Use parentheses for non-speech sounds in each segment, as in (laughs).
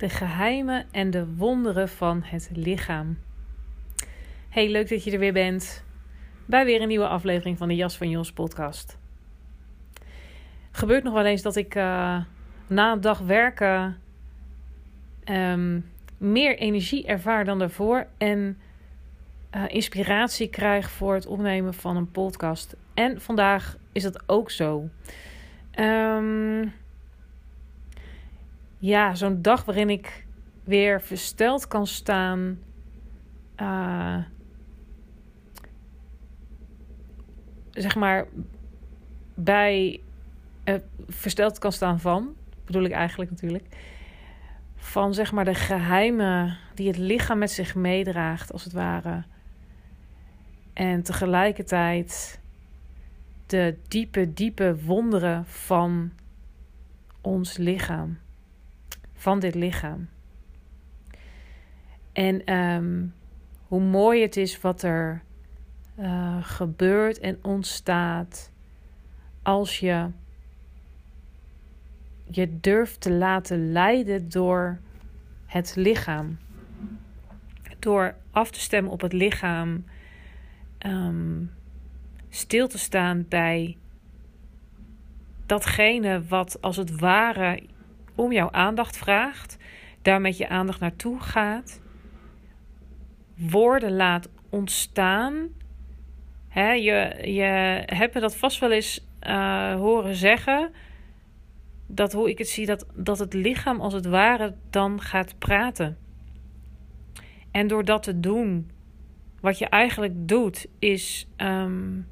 De geheimen en de wonderen van het lichaam. Hey, leuk dat je er weer bent bij weer een nieuwe aflevering van de Jas van Jos podcast. Gebeurt nog wel eens dat ik uh, na een dag werken um, meer energie ervaar dan daarvoor en uh, inspiratie krijg voor het opnemen van een podcast. En vandaag is dat ook zo. Um, ja, zo'n dag waarin ik weer versteld kan staan. Uh, zeg maar bij uh, versteld kan staan van, bedoel ik eigenlijk natuurlijk, van zeg maar de geheimen die het lichaam met zich meedraagt, als het ware. En tegelijkertijd de diepe, diepe wonderen van ons lichaam van dit lichaam. En um, hoe mooi het is wat er uh, gebeurt en ontstaat als je je durft te laten leiden door het lichaam. Door af te stemmen op het lichaam, um, stil te staan bij datgene wat als het ware om jouw aandacht vraagt, daar met je aandacht naartoe gaat, woorden laat ontstaan. He, je, je hebt me dat vast wel eens uh, horen zeggen. Dat hoe ik het zie, dat, dat het lichaam als het ware dan gaat praten. En door dat te doen, wat je eigenlijk doet, is um,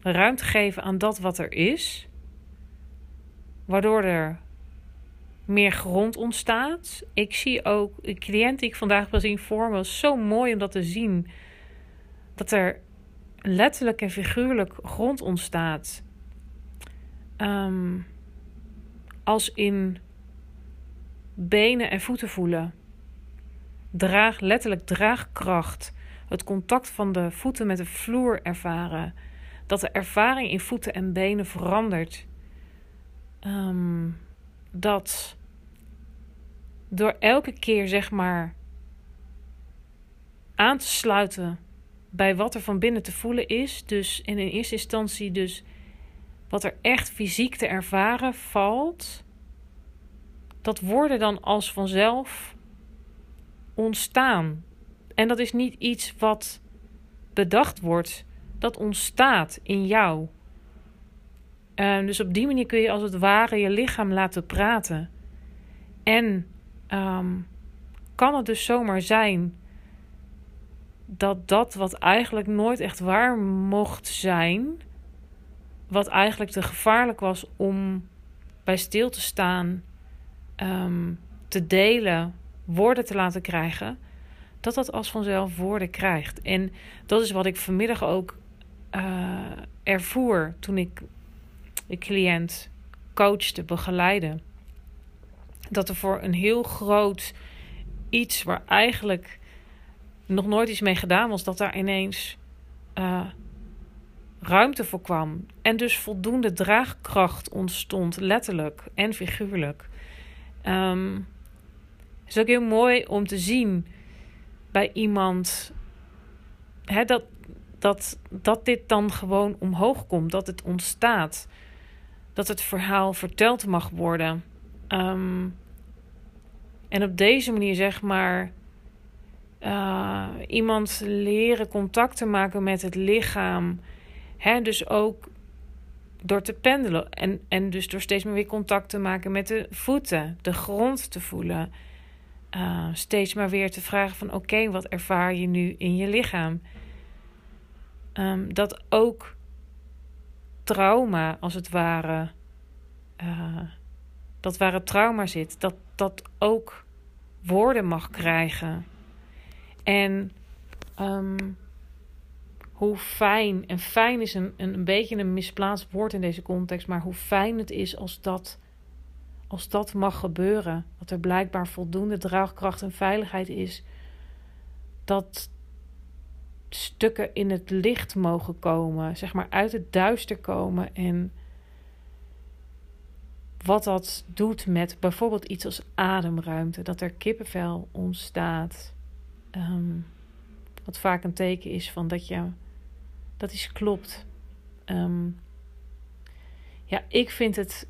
ruimte geven aan dat wat er is. Waardoor er meer grond ontstaat. Ik zie ook een cliënt die ik vandaag wil zien voor me. Zo mooi om dat te zien. Dat er letterlijk en figuurlijk grond ontstaat. Um, als in benen en voeten voelen. Draag, letterlijk draagkracht. Het contact van de voeten met de vloer ervaren. Dat de ervaring in voeten en benen verandert. Um, dat door elke keer zeg maar aan te sluiten bij wat er van binnen te voelen is. Dus in eerste instantie dus wat er echt fysiek te ervaren valt. Dat worden dan als vanzelf ontstaan. En dat is niet iets wat bedacht wordt. Dat ontstaat in jou. Uh, dus op die manier kun je als het ware je lichaam laten praten. En um, kan het dus zomaar zijn dat dat wat eigenlijk nooit echt waar mocht zijn, wat eigenlijk te gevaarlijk was om bij stil te staan, um, te delen, woorden te laten krijgen, dat dat als vanzelf woorden krijgt. En dat is wat ik vanmiddag ook uh, ervoer toen ik de cliënt coachte, begeleide dat er voor een heel groot iets waar eigenlijk nog nooit iets mee gedaan was, dat daar ineens uh, ruimte voor kwam. En dus voldoende draagkracht ontstond, letterlijk en figuurlijk. Um, het is ook heel mooi om te zien bij iemand hè, dat, dat, dat dit dan gewoon omhoog komt, dat het ontstaat, dat het verhaal verteld mag worden. Um, En op deze manier, zeg maar, uh, iemand leren contact te maken met het lichaam. Hè, dus ook door te pendelen. En, en dus door steeds meer weer contact te maken met de voeten, de grond te voelen. Uh, steeds maar weer te vragen van oké, wat ervaar je nu in je lichaam? Um, dat ook trauma, als het ware, uh, dat waar het trauma zit, dat dat ook woorden mag krijgen. En um, hoe fijn, en fijn is een, een, een beetje een misplaatst woord in deze context, maar hoe fijn het is als dat, als dat mag gebeuren. Dat er blijkbaar voldoende draagkracht en veiligheid is. Dat stukken in het licht mogen komen, zeg maar uit het duister komen. En wat dat doet met bijvoorbeeld iets als ademruimte, dat er kippenvel ontstaat. Um, wat vaak een teken is van dat je dat iets klopt. Um, ja, ik vind het.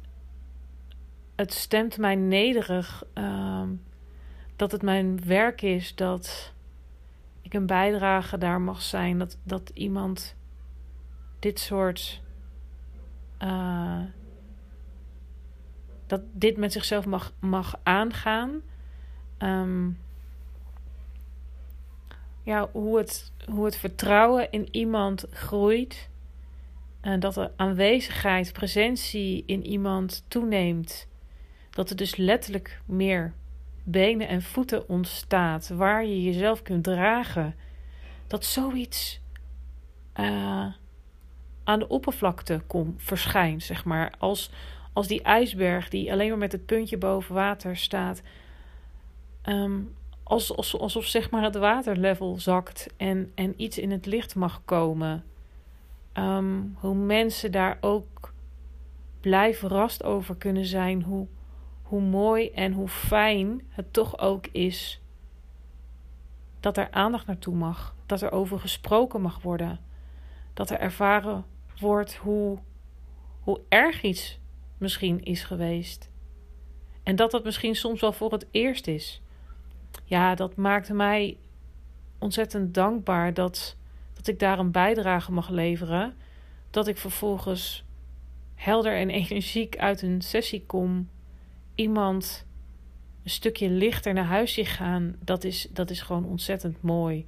Het stemt mij nederig um, dat het mijn werk is dat ik een bijdrage daar mag zijn. Dat, dat iemand dit soort. Uh, dat dit met zichzelf mag, mag aangaan. Um, ja, hoe, het, hoe het vertrouwen in iemand groeit. En dat er aanwezigheid, presentie in iemand toeneemt. Dat er dus letterlijk meer benen en voeten ontstaat waar je jezelf kunt dragen. Dat zoiets uh, aan de oppervlakte kom, verschijnt, zeg maar. Als, als die ijsberg die alleen maar met het puntje boven water staat. Um, als, alsof zeg maar het waterlevel zakt en, en iets in het licht mag komen. Um, hoe mensen daar ook blij verrast over kunnen zijn. Hoe, hoe mooi en hoe fijn het toch ook is dat er aandacht naartoe mag. Dat er over gesproken mag worden. Dat er ervaren wordt hoe, hoe erg iets misschien is geweest. En dat dat misschien soms wel voor het eerst is ja, dat maakte mij ontzettend dankbaar dat, dat ik daar een bijdrage mag leveren. Dat ik vervolgens helder en (laughs) energiek uit een sessie kom. Iemand een stukje lichter naar huis zie gaan. Dat is, dat is gewoon ontzettend mooi.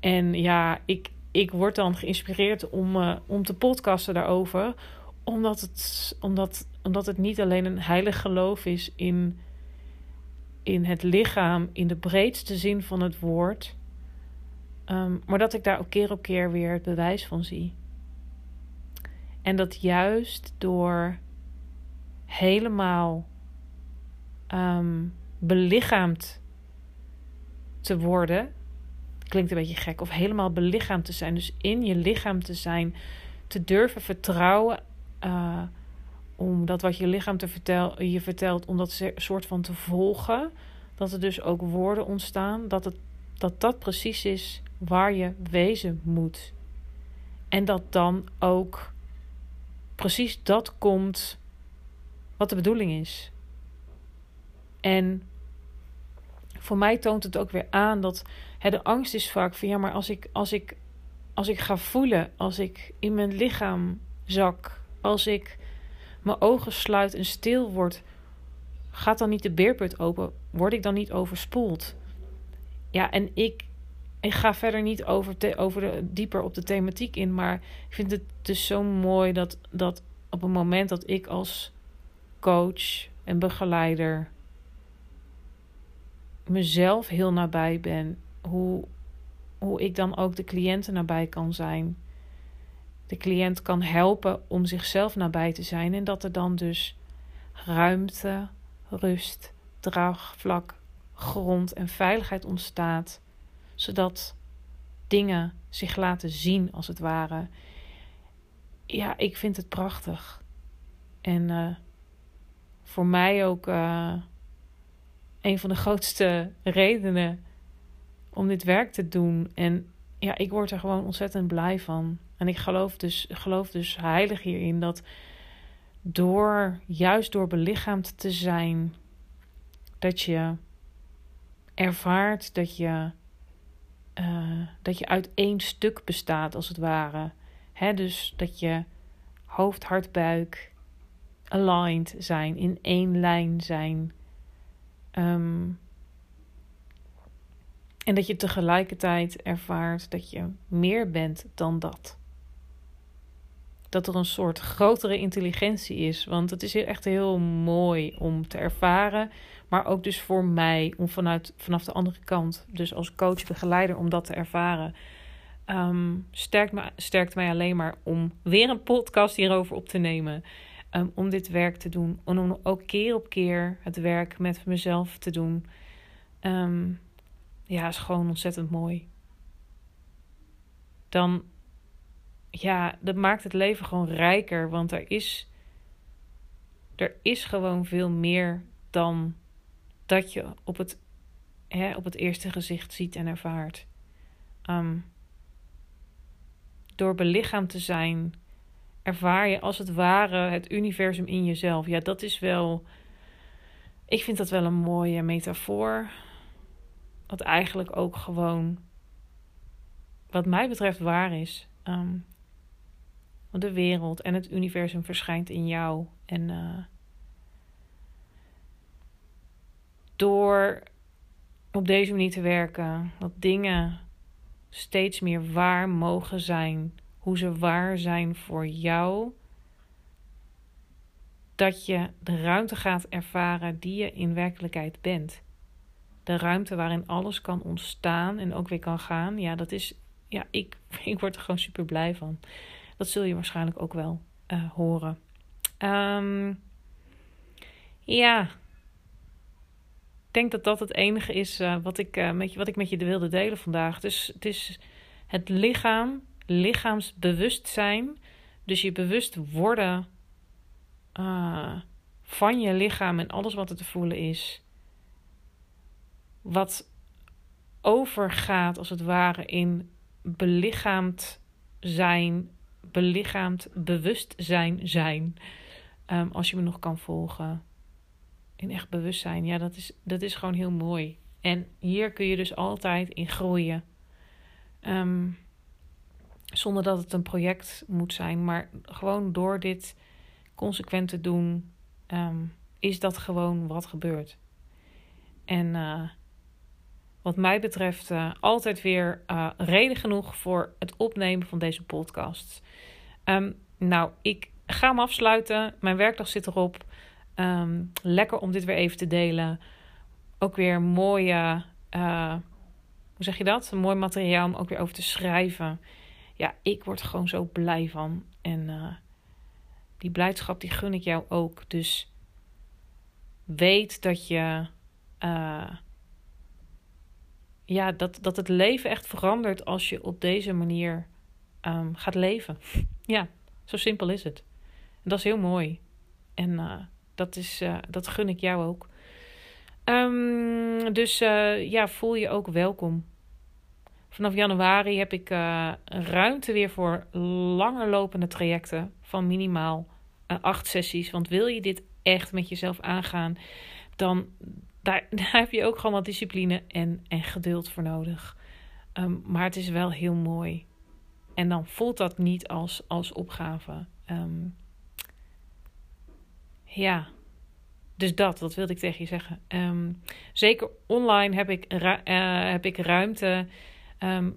En ja, ik, ik word dan geïnspireerd om, uh, om te podcasten daarover. Omdat het, omdat, omdat het niet alleen een heilig geloof is in in het lichaam in de breedste zin van het woord. Um, maar dat ik daar ook keer op keer weer het bewijs van zie. En dat juist door helemaal um, belichaamd te worden. Klinkt een beetje gek. Of helemaal belichaamd te zijn. Dus in je lichaam te zijn. Te durven vertrouwen. Uh, om dat wat je lichaam te vertel, je vertelt, om dat soort van te volgen. Dat er dus ook woorden ontstaan. Dat, het, dat dat precies is waar je wezen moet. En dat dan ook precies dat komt wat de bedoeling is. En voor mij toont het ook weer aan dat hè, de angst is vaak van ja, maar als ik, als, ik, als ik ga voelen, als ik in mijn lichaam zak, als ik mijn ogen sluit en stil word, gaat dan niet de beerput open? Word ik dan niet overspoeld? Ja, en ik, ik ga verder niet over, te, over de, dieper op de thematiek in, maar ik vind het dus zo mooi dat, dat op het moment dat ik als coach en begeleider mezelf heel nabij ben, hoe, hoe ik dan ook de cliënten nabij kan zijn de cliënt kan helpen om zichzelf nabij te zijn. En dat er dan dus ruimte, rust, draagvlak, grond en veiligheid ontstaat. Zodat dingen zich laten zien, als het ware. Ja, ik vind het prachtig. En uh, voor mij ook uh, een van de grootste redenen om dit werk te doen. En ja, ik word er gewoon ontzettend blij van. En ik geloof dus, geloof dus heilig hierin dat door, juist door belichaamd te zijn, dat je ervaart dat je, uh, dat je uit één stuk bestaat, als het ware. Hè, dus dat je hoofd, hart, buik aligned zijn, in één lijn zijn. Um, en dat je tegelijkertijd ervaart dat je meer bent dan dat. Dat er een soort grotere intelligentie is. Want het is echt heel mooi om te ervaren. Maar ook dus voor mij om vanuit, vanaf de andere kant, dus als coach, begeleider, om dat te ervaren. Um, sterkt, me, sterkt mij alleen maar om weer een podcast hierover op te nemen. Ehm, om dit werk te doen. En om ook keer op keer het werk met mezelf te doen. Um, ja, is gewoon ontzettend mooi. Dan, ja, dat maakt het leven gewoon rijker. Want er is, er is gewoon veel meer dan dat je op het, hè, op het eerste gezicht ziet en ervaart. Um, door belichaamd te zijn, ervaar je als het ware het universum in jezelf. Ja, dat is wel. Ik vind dat wel een mooie metafoor. Wat eigenlijk ook gewoon, wat mij betreft, waar is. Um, de wereld en het universum verschijnt in jou. En uh, door op deze manier te werken, dat dingen steeds meer waar mogen zijn, hoe ze waar zijn voor jou, dat je de ruimte gaat ervaren die je in werkelijkheid bent de ruimte waarin alles kan ontstaan en ook weer kan gaan. Ja, dat is. Ja, ik, (laughs) ik word er gewoon super blij van. Dat zul je waarschijnlijk ook wel uh, horen. Um, ja. Ik denk dat dat het enige is uh, wat, ik, uh, met je, wat ik met je wilde delen vandaag. Dus het is het lichaam, lichaamsbewustzijn. Dus je bewust worden van je lichaam en alles wat er te voelen is wat overgaat als het ware in belichaamd zijn, belichaamd bewustzijn zijn. Um, als je me nog kan volgen. In echt bewustzijn. Ja, dat is, dat is gewoon heel mooi. En hier kun je dus altijd in groeien. Um, zonder dat het een project moet zijn. Maar gewoon door dit consequent te doen, um, is dat gewoon wat gebeurt. En uh, wat mij betreft uh, altijd weer uh, reden genoeg voor het opnemen van deze podcast. Um, nou, ik ga hem afsluiten. Mijn werkdag zit erop. Um, lekker om dit weer even te delen. Ook weer mooie, uh, hoe zeg je dat? Mooi materiaal om ook weer over te schrijven. Ja, ik word gewoon zo blij van. En die blijdschap die gun ik jou ook. Dus weet dat je ja, dat, dat het leven echt verandert als je op deze manier um, gaat leven. (laughs) ja, zo simpel is het. Dat is heel mooi. En uh, dat, is, uh, dat gun ik jou ook. Um, dus uh, ja, voel je ook welkom. Vanaf januari heb ik ruimte weer voor langer lopende trajecten van minimaal acht sessies. Want wil je dit echt met jezelf aangaan, dan (laughs) daar, heb je ook gewoon wat discipline en, en geduld voor nodig. Um, maar het is wel heel mooi. En dan voelt dat niet als, als opgave. Um, ja, dus dat, wat wilde ik tegen je zeggen. Um, zeker online heb ik, uh, heb ik ruimte.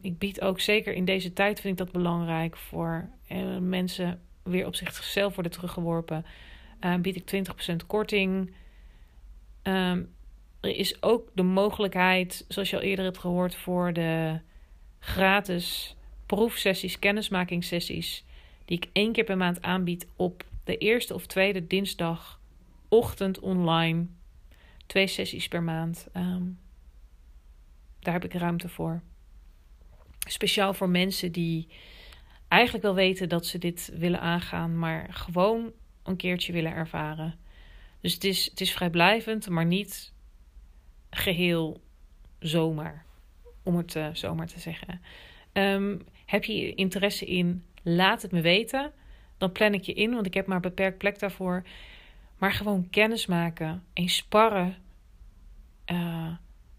ik bied ook zeker in deze tijd, vind ik dat belangrijk voor uh, mensen weer op zichzelf worden teruggeworpen. Bied ik 20% korting. Um, er is ook de mogelijkheid, zoals je al eerder hebt gehoord, voor de gratis proefsessies, kennismakingssessies, die ik één keer per maand aanbied op de eerste of tweede dinsdagochtend online. Twee sessies per maand. Um, daar heb ik ruimte voor. Speciaal voor mensen die eigenlijk wel weten dat ze dit willen aangaan, maar gewoon een keertje willen ervaren. Dus het is, het is vrijblijvend, maar niet geheel zomaar. Om het uh, zomaar te zeggen. Um, heb je interesse in? Laat het me weten. Dan plan ik je in, want ik heb maar beperkt plek daarvoor. Maar gewoon kennis maken en sparren. Uh,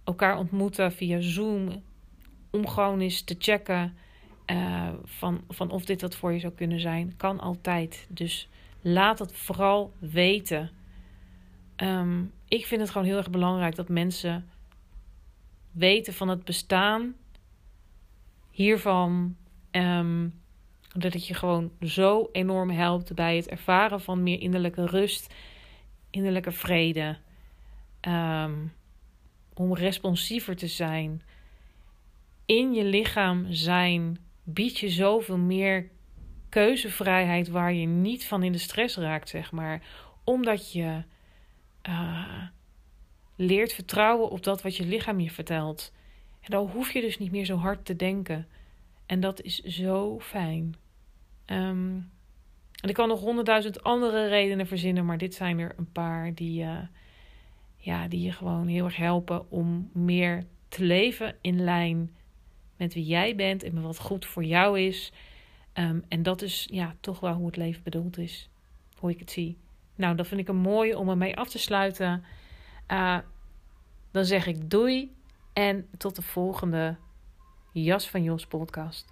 elkaar ontmoeten via Zoom. Om gewoon eens te checken uh, van, van of dit wat voor je zou kunnen zijn. Kan altijd. Dus laat het vooral weten. Um, ik vind het gewoon heel erg belangrijk dat mensen weten van het bestaan hiervan. Um, dat het je gewoon zo enorm helpt bij het ervaren van meer innerlijke rust, innerlijke vrede. Um, om responsiever te zijn. In je lichaam zijn biedt je zoveel meer keuzevrijheid waar je niet van in de stress raakt, zeg maar. Omdat je uh, leert vertrouwen op dat wat je lichaam je vertelt. En dan hoef je dus niet meer zo hard te denken. En dat is zo fijn. Um, en ik kan nog honderdduizend andere redenen verzinnen, maar dit zijn er een paar die, uh, ja, die je gewoon heel erg helpen om meer te leven in lijn met wie jij bent en wat goed voor jou is. Um, en dat is ja, toch wel hoe het leven bedoeld is, hoe ik het zie. Nou, dat vind ik een mooie om ermee af te sluiten. Uh, dan zeg ik doei en tot de volgende Jas van Jos podcast.